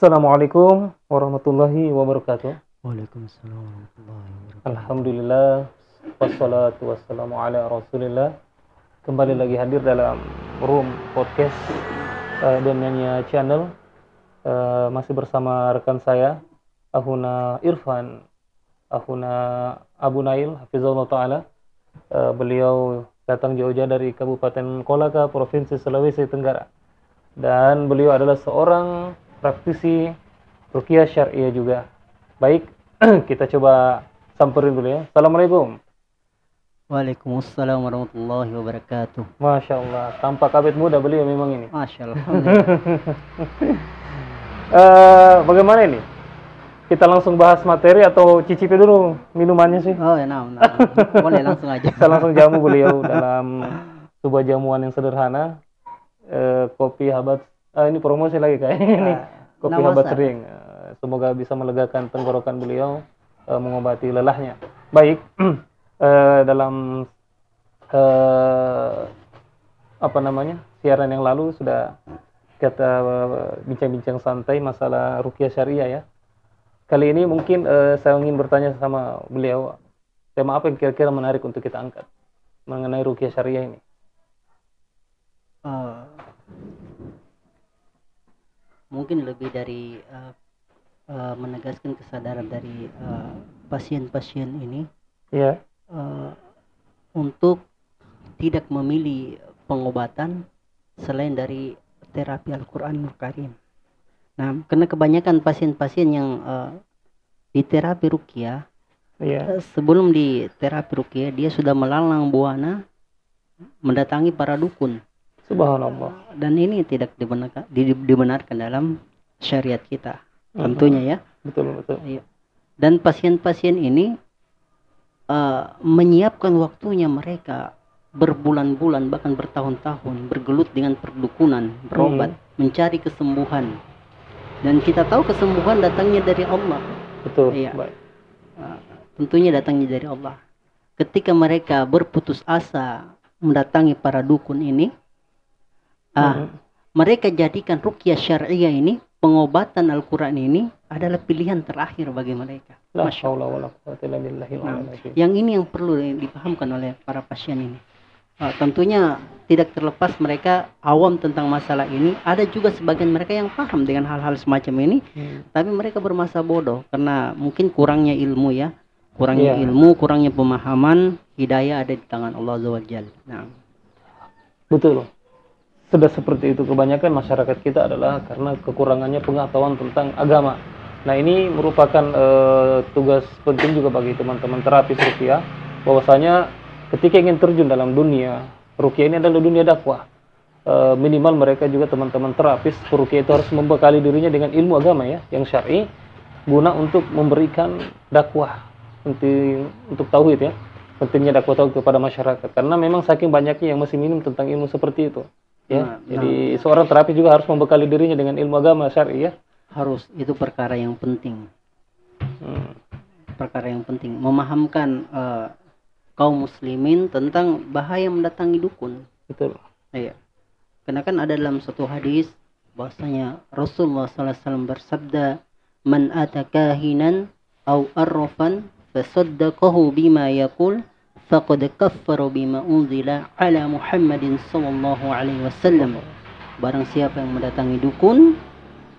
Assalamualaikum warahmatullahi wabarakatuh. Waalaikumsalam warahmatullahi wabarakatuh. Alhamdulillah wassalatu wassalamu ala Rasulillah. Kembali lagi hadir dalam room podcast uh, dan nyanyi channel uh, masih bersama rekan saya Ahuna Irfan, Ahuna Abu Nail hafizahullah taala. Uh, beliau datang jauh-jauh dari Kabupaten Kolaka, Provinsi Sulawesi Tenggara. Dan beliau adalah seorang praktisi rukiah syariah juga. Baik, kita coba samperin dulu ya. Assalamualaikum. Waalaikumsalam warahmatullahi wabarakatuh. Masya Allah, tampak kabit muda beliau memang ini. Masya Allah. alhamdulillah. Eh, bagaimana ini? Kita langsung bahas materi atau cicipi dulu minumannya sih? oh ya, nah, nah. Boleh langsung aja. Kita langsung jamu beliau dalam sebuah jamuan yang sederhana. Eh, kopi habat, ah, ini promosi lagi kayaknya ini. Kopi Nama habat sering. Eh, Semoga bisa melegakan tenggorokan beliau, eh, mengobati lelahnya. Baik, eh, dalam eh, apa namanya siaran yang lalu sudah kita bincang-bincang santai masalah rukiah syariah ya. Kali ini mungkin eh, saya ingin bertanya sama beliau tema apa yang kira-kira menarik untuk kita angkat mengenai rukiah syariah ini. Mungkin lebih dari eh, eh, menegaskan kesadaran dari eh, pasien-pasien ini Ya. eh, untuk tidak memilih pengobatan selain dari terapi Al-Quranul Karim. Nah, karena kebanyakan pasien-pasien yang eh, di terapi rukia Iya. Eh, sebelum di terapi rukia dia sudah melalang buana mendatangi para dukun Subhanallah. dan ini tidak dibenarkan, di- dibenarkan dalam syariat kita tentunya ya Betul betul. Iya. dan pasien-pasien ini eh, menyiapkan waktunya mereka berbulan-bulan bahkan bertahun-tahun bergelut dengan perdukunan berobat mencari kesembuhan dan kita tahu kesembuhan datangnya dari Allah Betul. Iya. Baik. Uh, tentunya datangnya dari Allah. Ketika mereka berputus asa mendatangi para dukun ini, ah, Mhm. mereka jadikan rukyah syariah ini, pengobatan Al-Quran ini adalah pilihan terakhir bagi mereka. La Masya billahi Nah, Yang ini yang perlu dipahamkan oleh para pasien ini. Ah, tentunya tidak terlepas mereka awam tentang masalah ini. Ada juga sebagian mereka yang paham dengan hal-hal semacam ini, Hmm. tapi mereka bermasa bodoh karena mungkin kurangnya ilmu ya kurangnya Iya. ilmu kurangnya pemahaman hidayah ada di tangan Allah Azza wa Jalla. nah Betul. Sudah seperti itu kebanyakan masyarakat kita adalah karena kekurangannya pengetahuan tentang agama. Nah, ini merupakan eh, tugas penting juga bagi teman-teman terapis rukiah bahwasanya ketika ingin terjun dalam dunia rukiah ini adalah dunia dakwah. Eh, minimal mereka juga teman-teman terapis rukiah itu harus membekali dirinya dengan ilmu agama ya yang syar'i guna untuk memberikan dakwah penting untuk tauhid ya pentingnya dakwah tauhid kepada masyarakat karena memang saking banyaknya yang masih minim tentang ilmu seperti itu ya Nah, jadi seorang terapi juga harus membekali dirinya dengan ilmu agama syar'i ya. Harus itu perkara yang penting. Hmm. perkara yang penting. Memahamkan eh, kaum muslimin tentang bahaya mendatangi dukun. Betul. Iya. Karena kan ada dalam satu hadis bahwasanya Rasulullah SAW bersabda man ata kahinan au arrafan fasaddaqahu bima yaqul faqad kaffara bima unzila ala Muhammadin sallallahu alaihi wasallam barang siapa yang mendatangi dukun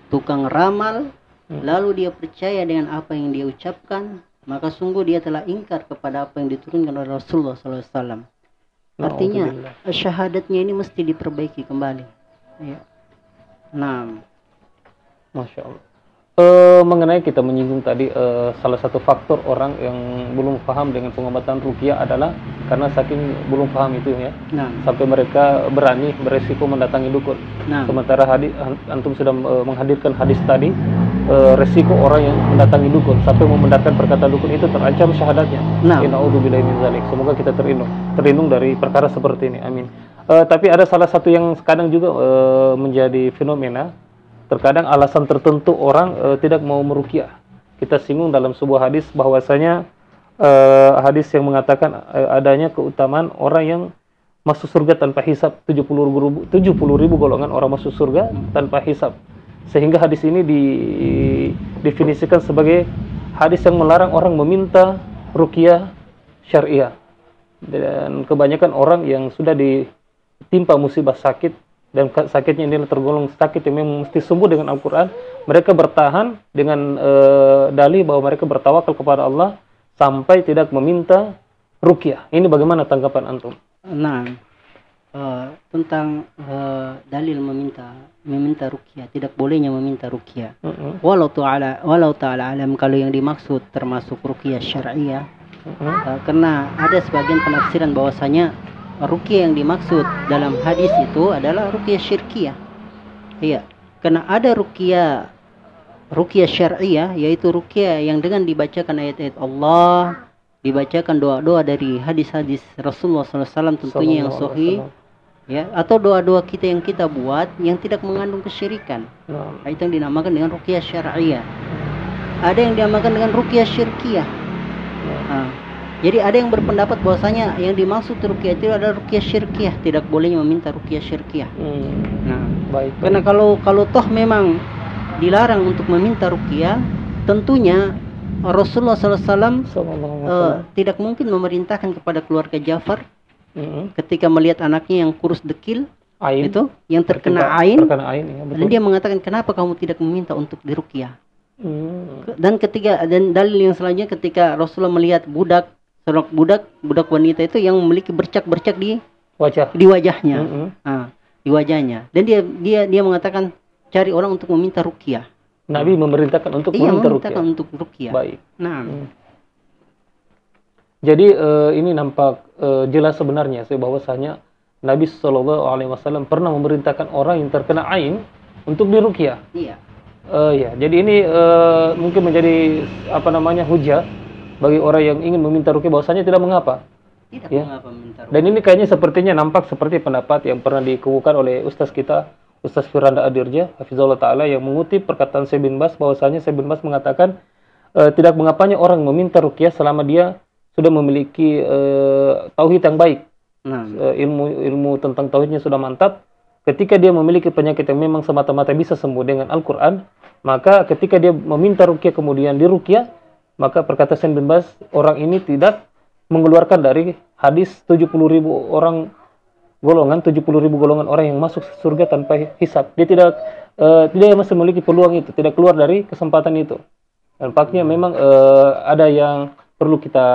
tukang ramal Hmm. lalu dia percaya dengan apa yang dia ucapkan maka sungguh dia telah ingkar kepada apa yang diturunkan oleh Rasulullah SAW artinya syahadatnya ini mesti diperbaiki kembali ya. nah Masya Allah. Eh, mengenai kita menyinggung tadi eh, salah satu faktor orang yang belum paham dengan pengobatan rukiah adalah karena saking belum paham itu ya nah sampai mereka berani beresiko mendatangi dukun. nah Sementara hadis antum sudah eh, menghadirkan hadis tadi eh, resiko orang yang mendatangi dukun sampai membenarkan perkataan dukun itu terancam syahadatnya. Nah. Min. Semoga kita terlindung terlindung dari perkara seperti ini. Amin. Eh, tapi ada salah satu yang kadang juga eh, menjadi fenomena terkadang alasan tertentu orang eh, tidak mau merukiah. Kita singgung dalam sebuah hadis bahwasanya eh, hadis yang mengatakan eh, adanya keutamaan orang yang masuk surga tanpa hisap 70 ribu, 70 ribu golongan orang masuk surga tanpa hisap Sehingga hadis ini didefinisikan sebagai hadis yang melarang orang meminta ruqyah syariah. Dan kebanyakan orang yang sudah ditimpa musibah sakit dan sakitnya ini tergolong sakit yang memang mesti sembuh dengan Al-Quran, mereka bertahan dengan e, dalih bahwa mereka bertawakal kepada Allah sampai tidak meminta rukyah. Ini bagaimana tanggapan antum? Nah, uh, tentang uh, dalil meminta meminta rukyah, tidak bolehnya meminta rukyah. Uh -uh. Walau taala walau taala alam kalau yang dimaksud termasuk rukyah syariah. Uh -uh. uh, karena ada sebagian penafsiran bahwasanya rukyah yang dimaksud dalam hadis itu adalah rukyah syirkiyah. Iya, karena ada rukyah rukyah syariah yaitu rukyah yang dengan dibacakan ayat-ayat Allah, dibacakan doa-doa dari hadis-hadis Rasulullah SAW tentunya yang sahih ya atau doa-doa kita yang kita buat yang tidak mengandung kesyirikan. Nah. Itu yang dinamakan dengan rukyah syariah. Ada yang dinamakan dengan rukyah syirkiyah. Nah. Jadi ada yang berpendapat bahwasanya yang dimaksud rukyah itu adalah rukyah syirkiyah, tidak bolehnya meminta rukyah syirkiyah. Hmm. Nah, baik. Karena kalau kalau toh memang dilarang untuk meminta rukyah, tentunya Rasulullah SAW uh, tidak mungkin memerintahkan kepada keluarga Jafar hmm ketika melihat anaknya yang kurus dekil ain. itu yang terkena ain, terkena ain ya, betul. dan dia mengatakan kenapa kamu tidak meminta untuk dirukyah. Hmm. Dan ketiga dan dalil yang selanjutnya ketika Rasulullah melihat budak seorang budak budak wanita itu yang memiliki bercak-bercak di wajah. di wajahnya. Mm -hmm. ah, di wajahnya. Dan dia dia dia mengatakan cari orang untuk meminta rukyah Nabi memerintahkan untuk iya, meminta memerintahkan untuk rukyah baik. Nah. Hmm. jadi uh, ini nampak uh, jelas sebenarnya sih bahwasanya Nabi Shallallahu Alaihi Wasallam pernah memerintahkan orang yang terkena ain untuk dirukyah iya. Uh, ya jadi ini uh, mungkin menjadi apa namanya hujah bagi orang yang ingin meminta rukyah bahwasanya tidak mengapa. Tidak ya. mengapa meminta rukyah. Dan ini kayaknya sepertinya nampak seperti pendapat yang pernah dikemukakan oleh ustaz kita, Ustaz Firanda Adirja, Hafizullah Ta'ala yang mengutip perkataan Syekh bin Bas bahwasanya Syekh bin Bas mengatakan e, tidak mengapanya orang meminta rukyah selama dia sudah memiliki e, tauhid yang baik. Nah. E, ilmu ilmu tentang tauhidnya sudah mantap. Ketika dia memiliki penyakit yang memang semata-mata bisa sembuh dengan Al-Qur'an, maka ketika dia meminta rukyah kemudian dirukyah, maka perkataan bin Bas orang ini tidak mengeluarkan dari hadis 70 ribu orang golongan 70 ribu golongan orang yang masuk surga tanpa hisap dia tidak uh, tidak masih memiliki peluang itu tidak keluar dari kesempatan itu. Nampaknya memang uh, ada yang perlu kita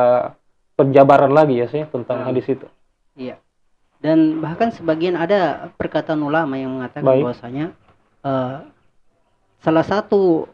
penjabaran lagi ya sih tentang hmm. hadis itu. Iya. Dan bahkan sebagian ada perkataan ulama yang mengatakan Baik. bahwasanya uh, salah satu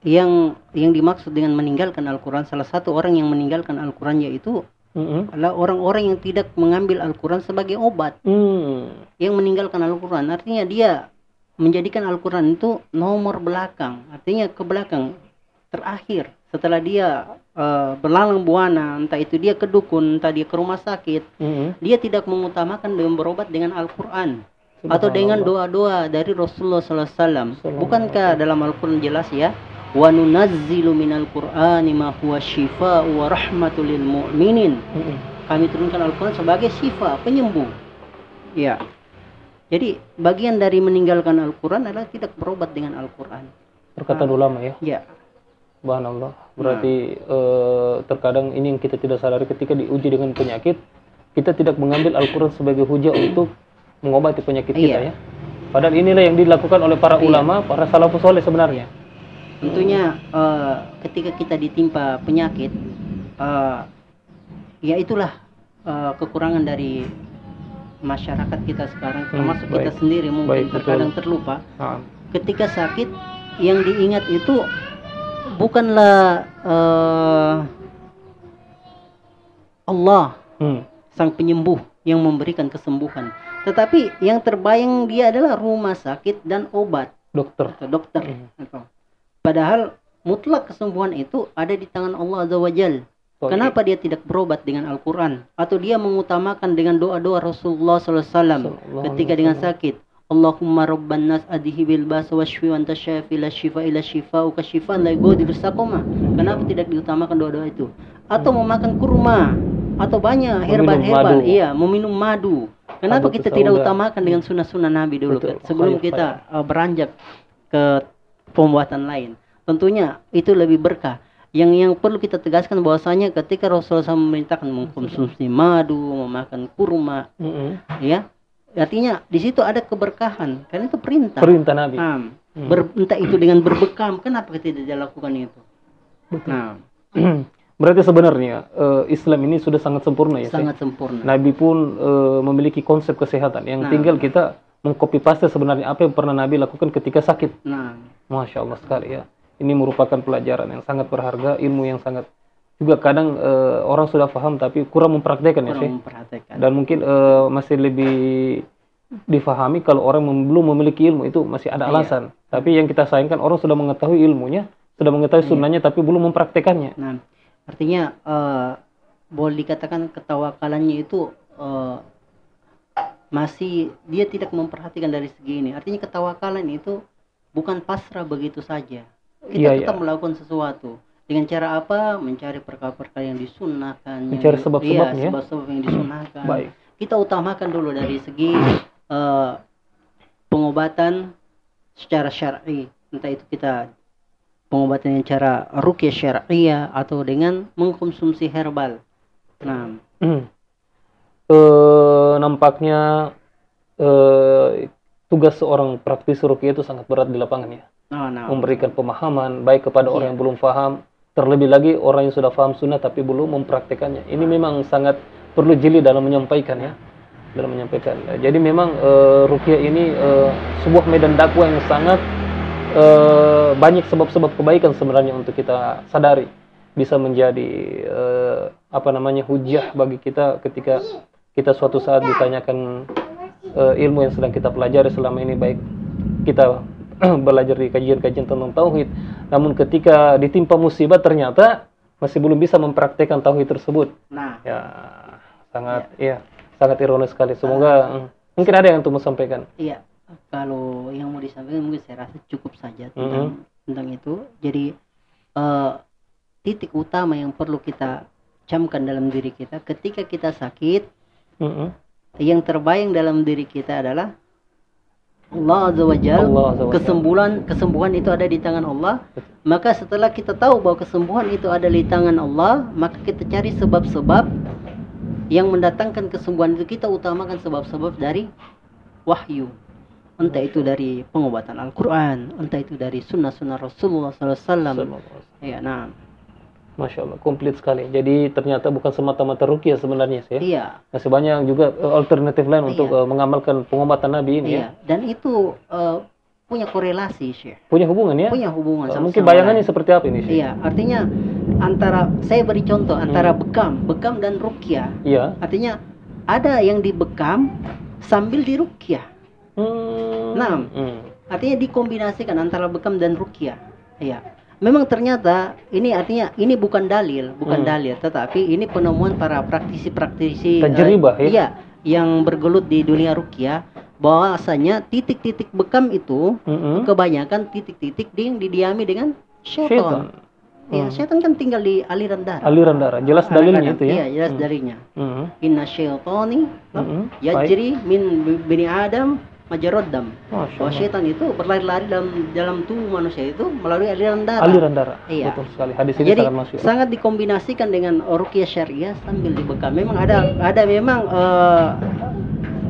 yang yang dimaksud dengan meninggalkan Al-Quran salah satu orang yang meninggalkan Al-Quran yaitu mm-hmm. adalah orang-orang yang tidak mengambil Al-Quran sebagai obat mm. yang meninggalkan Al-Quran artinya dia menjadikan Al-Quran itu nomor belakang artinya ke belakang terakhir setelah dia uh, berlalang buana entah itu dia ke dukun entah dia ke rumah sakit mm-hmm. dia tidak mengutamakan dengan berobat dengan Al-Quran atau dengan doa-doa dari Rasulullah SAW. Bukankah dalam Al-Quran jelas ya? Wa nunazzilu minal qur'ani ma huwa shifaa'u wa rahmatul lil mu'minin. Kami turunkan Al-Quran sebagai syifa penyembuh. Ya jadi bagian dari meninggalkan Al-Quran adalah tidak berobat dengan Al-Quran. Perkataan ah. ulama ya? Ya Allah berarti nah. eh, terkadang ini yang kita tidak sadari ketika diuji dengan penyakit kita tidak mengambil Al-Quran sebagai hujah untuk mengobati penyakit iya. kita ya. Padahal inilah yang dilakukan oleh para iya. ulama para salafus soleh sebenarnya tentunya uh, ketika kita ditimpa penyakit uh, ya itulah uh, kekurangan dari masyarakat kita sekarang hmm, termasuk baik. kita sendiri mungkin baik, terkadang betul. terlupa ha. ketika sakit yang diingat itu bukanlah uh, Allah hmm. sang penyembuh yang memberikan kesembuhan tetapi yang terbayang dia adalah rumah sakit dan obat dokter dokter hmm. Padahal mutlak kesembuhan itu ada di tangan Allah Azza wa Jal. Kenapa dia tidak berobat dengan Al-Quran? Atau dia mengutamakan dengan doa-doa Rasulullah SAW ketika dengan sakit. Allahumma rabban nas adihi bil basa wa shfi wa anta syafi la shifa ila shifa ka shifa la yughadiru saqama. Kenapa tidak diutamakan doa-doa itu? Atau memakan kurma atau banyak herban-herban, iya, meminum madu. Kenapa kita tidak utamakan dengan sunnah-sunnah Nabi dulu Betul. Sebelum kita uh, beranjak ke pembuatan lain? Tentunya itu lebih berkah. Yang yang perlu kita tegaskan bahwasanya ketika Rasulullah SAW memerintahkan mengkonsumsi madu, memakan kurma, Mm-mm. ya artinya di situ ada keberkahan karena itu perintah. perintah Nabi Nah, Hmm. ber- entah itu dengan berbekam, kenapa kita tidak lakukan itu? Nah, berarti sebenarnya eh, Islam ini sudah sangat sempurna ya sangat sempurna. Nabi pun eh, memiliki konsep kesehatan yang Nah. tinggal kita mengcopy paste sebenarnya apa yang pernah Nabi lakukan ketika sakit Nah, Masya Allah sekali ya. Ini merupakan pelajaran yang sangat berharga, ilmu yang sangat juga kadang eh, orang sudah paham tapi kurang mempraktekkan ya kurang memperhatikan. Dan mungkin eh, masih lebih difahami kalau orang mem- belum memiliki ilmu itu masih ada Iya. alasan. Tapi yang kita sayangkan orang sudah mengetahui ilmunya, sudah mengetahui Iya. sunnahnya tapi belum mempraktekannya. Nah, artinya eh, boleh dikatakan ketawakalannya itu eh, masih dia tidak memperhatikan dari segi ini. Artinya ketawakalan itu bukan pasrah begitu saja. Kita Iya, tetap iya. melakukan sesuatu. Dengan cara apa? Mencari perkara-perkara yang disunnahkan. yang- Mencari sebab-sebabnya. Iya, sebab-sebab yang disunnahkan. Baik. Kita utamakan dulu dari segi eh, pengobatan secara syar'i. Entah itu kita pengobatan yang cara rukyah syariah atau dengan mengkonsumsi herbal. Nah, Hmm. Eh, nampaknya eh, tugas seorang praktisi rukyah itu sangat berat di lapangan ya. nah, nah. Memberikan pemahaman baik kepada orang Iya. yang belum paham, terlebih lagi orang yang sudah paham sunnah tapi belum mempraktekannya. Ini memang sangat perlu jeli dalam menyampaikan ya, dalam menyampaikan. Jadi memang eh, rukyah ini eh, sebuah medan dakwah yang sangat eh, banyak sebab-sebab kebaikan sebenarnya untuk kita sadari bisa menjadi eh, apa namanya hujah bagi kita ketika kita suatu saat ditanyakan eh, ilmu yang sedang kita pelajari selama ini baik kita belajar di kajian-kajian tentang tauhid namun ketika ditimpa musibah ternyata masih belum bisa mempraktekkan tauhid tersebut. Nah, ya sangat iya sangat ironis sekali. Semoga mm, mungkin ada yang untuk sampaikan iya. Kalau yang mau disampaikan mungkin saya rasa cukup saja tentang tentang itu. Jadi eh, titik utama yang perlu kita camkan dalam diri kita ketika kita sakit Mm-mm. yang terbayang dalam diri kita adalah Allah Azza wa Jal. kesembuhan kesembuhan itu ada di tangan Allah. Maka setelah kita tahu bahwa kesembuhan itu ada di tangan Allah maka kita cari sebab-sebab yang mendatangkan kesembuhan itu. Kita utamakan sebab-sebab dari wahyu. Entah itu dari pengobatan Al-Quran entah itu dari sunnah-sunnah Rasulullah SAW ya nah Masya Allah, komplit sekali. Jadi ternyata bukan semata-mata rukyah sebenarnya sih. ya. iya Masih banyak juga eh, alternatif lain untuk Iya. eh, mengamalkan pengobatan Nabi ini ya. iya dan itu eh, punya korelasi Syekh Punya hubungan ya? punya hubungan Eh, sama- Mungkin sama bayangannya lain. seperti apa ini sih? Iya, artinya antara saya beri contoh antara Hmm. bekam, bekam dan rukyah. Iya. Artinya ada yang dibekam sambil dirukyah. Hmm. Nah. Hmm. Artinya dikombinasikan antara bekam dan rukyah. Iya. Memang ternyata ini artinya ini bukan dalil, bukan Hmm. dalil, tetapi ini penemuan para praktisi-praktisi Tajribah, ya? Iya, yang bergelut di dunia rukyah bahwasanya titik-titik bekam itu Mm-mm. kebanyakan titik-titik yang didiami dengan Syaitan. syaitan. Ya, Hmm. syaitan kan tinggal di aliran darah. Aliran darah. Jelas dalilnya itu ya. Iya, jelas Hmm. dalilnya. Hmm. Inna syaitani Mm-mm. yajri min bini Adam majarad dam. Bahwa syaitan itu berlari-lari dalam dalam tubuh manusia itu melalui aliran darah. Aliran darah. Iya. Betul sekali. Hadis ini Jadi sangat masuk. sangat dikombinasikan dengan ruqyah syariah sambil dibekam. Memang ada ada memang eh,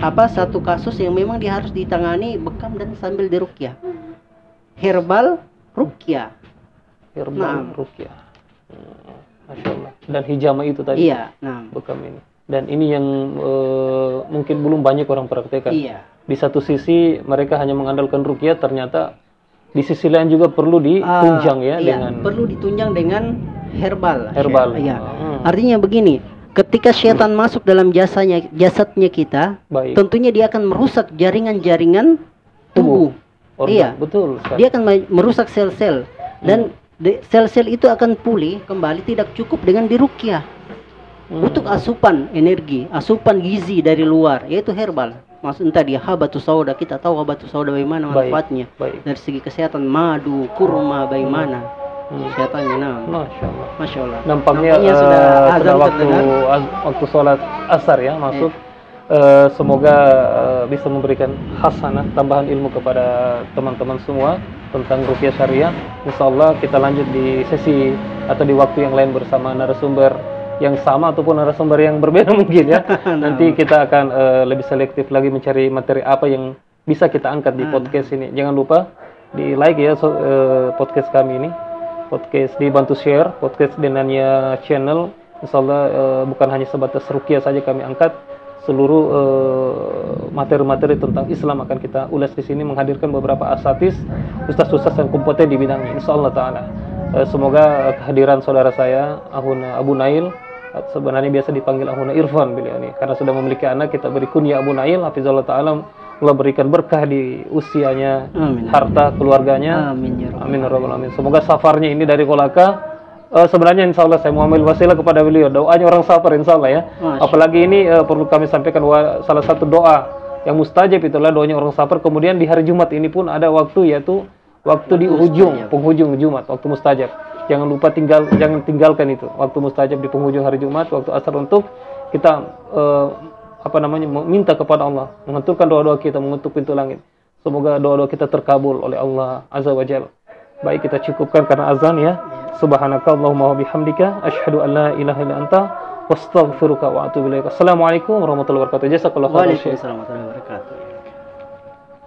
apa satu kasus yang memang dia harus ditangani bekam dan sambil diruqyah. Herbal ruqyah. Herbal Nah. rukyah. Hmm. Masya Allah. Dan hijama itu tadi. Iya, nah. Bekam ini. Dan ini yang eh, mungkin belum banyak orang praktekkan. Iya. Di satu sisi mereka hanya mengandalkan rukyah, ternyata di sisi lain juga perlu ditunjang ya Ah, iya, dengan perlu ditunjang dengan herbal. Herbal. Iya. Hmm. Artinya begini, ketika setan masuk dalam jasanya jasadnya kita, baik tentunya dia akan merusak jaringan-jaringan tubuh. organ. Iya. Betul sekali. Dia akan merusak sel-sel dan de- sel-sel itu akan pulih kembali tidak cukup dengan dirukyah. Hmm. Untuk asupan energi, asupan gizi dari luar, yaitu herbal. Maksud entah dia habatus sauda, kita tahu habatus sauda bagaimana Baik. manfaatnya. Baik. Dari segi kesehatan madu, kurma bagaimana Hmm. kesehatannya. Nah, Masya Allah. masya Allah. Nampaknya, Nampaknya eh, sudah sudah waktu az- waktu sholat asar ya masuk. Eh, semoga eh, bisa memberikan hasanah tambahan ilmu kepada teman-teman semua tentang rupiah syariah. Insya Allah kita lanjut di sesi atau di waktu yang lain bersama narasumber yang sama ataupun narasumber yang berbeda mungkin ya. Nanti kita akan eh, lebih selektif lagi mencari materi apa yang bisa kita angkat di podcast ini. Jangan lupa di like ya so- eh, podcast kami ini. Podcast dibantu share, podcast dengannya channel. Insya Allah eh, bukan hanya sebatas rukiah saja kami angkat, seluruh materi-materi tentang Islam akan kita ulas di sini menghadirkan beberapa asatis ustaz-ustaz yang kompeten di bidangnya insyaallah taala Eh, semoga kehadiran saudara saya Abu Nail sebenarnya biasa dipanggil Ahuna Irfan beliau ini karena sudah memiliki anak kita beri kunyah Abu Nail hafizallah taala Allah berikan berkah di usianya Amin. harta keluarganya Amin ya Amin ya rabbal alamin. Semoga safarnya ini dari Kolaka. eh, sebenarnya insya Allah saya mau ambil wasilah kepada beliau. Doanya orang safar insya Allah ya. Masya Apalagi ini eh, perlu kami sampaikan salah satu doa yang mustajab itulah doanya orang safar. Kemudian di hari Jumat ini pun ada waktu yaitu waktu di ujung penghujung Jumat waktu mustajab. Jangan lupa tinggal jangan tinggalkan itu waktu mustajab di penghujung hari Jumat waktu asar untuk kita eh, apa namanya meminta kepada Allah mengaturkan doa-doa kita mengetuk pintu langit. Semoga doa-doa kita terkabul oleh Allah Azza wa Jalla. Baik kita cukupkan karena azan ya. Subhanaka Allahumma wa bihamdika asyhadu an la ilaha illa anta wastaghfiruka wa atubu ilaik. Assalamualaikum warahmatullahi wabarakatuh. Jazakallahu khairan. Warahmatullahi wabarakatuh.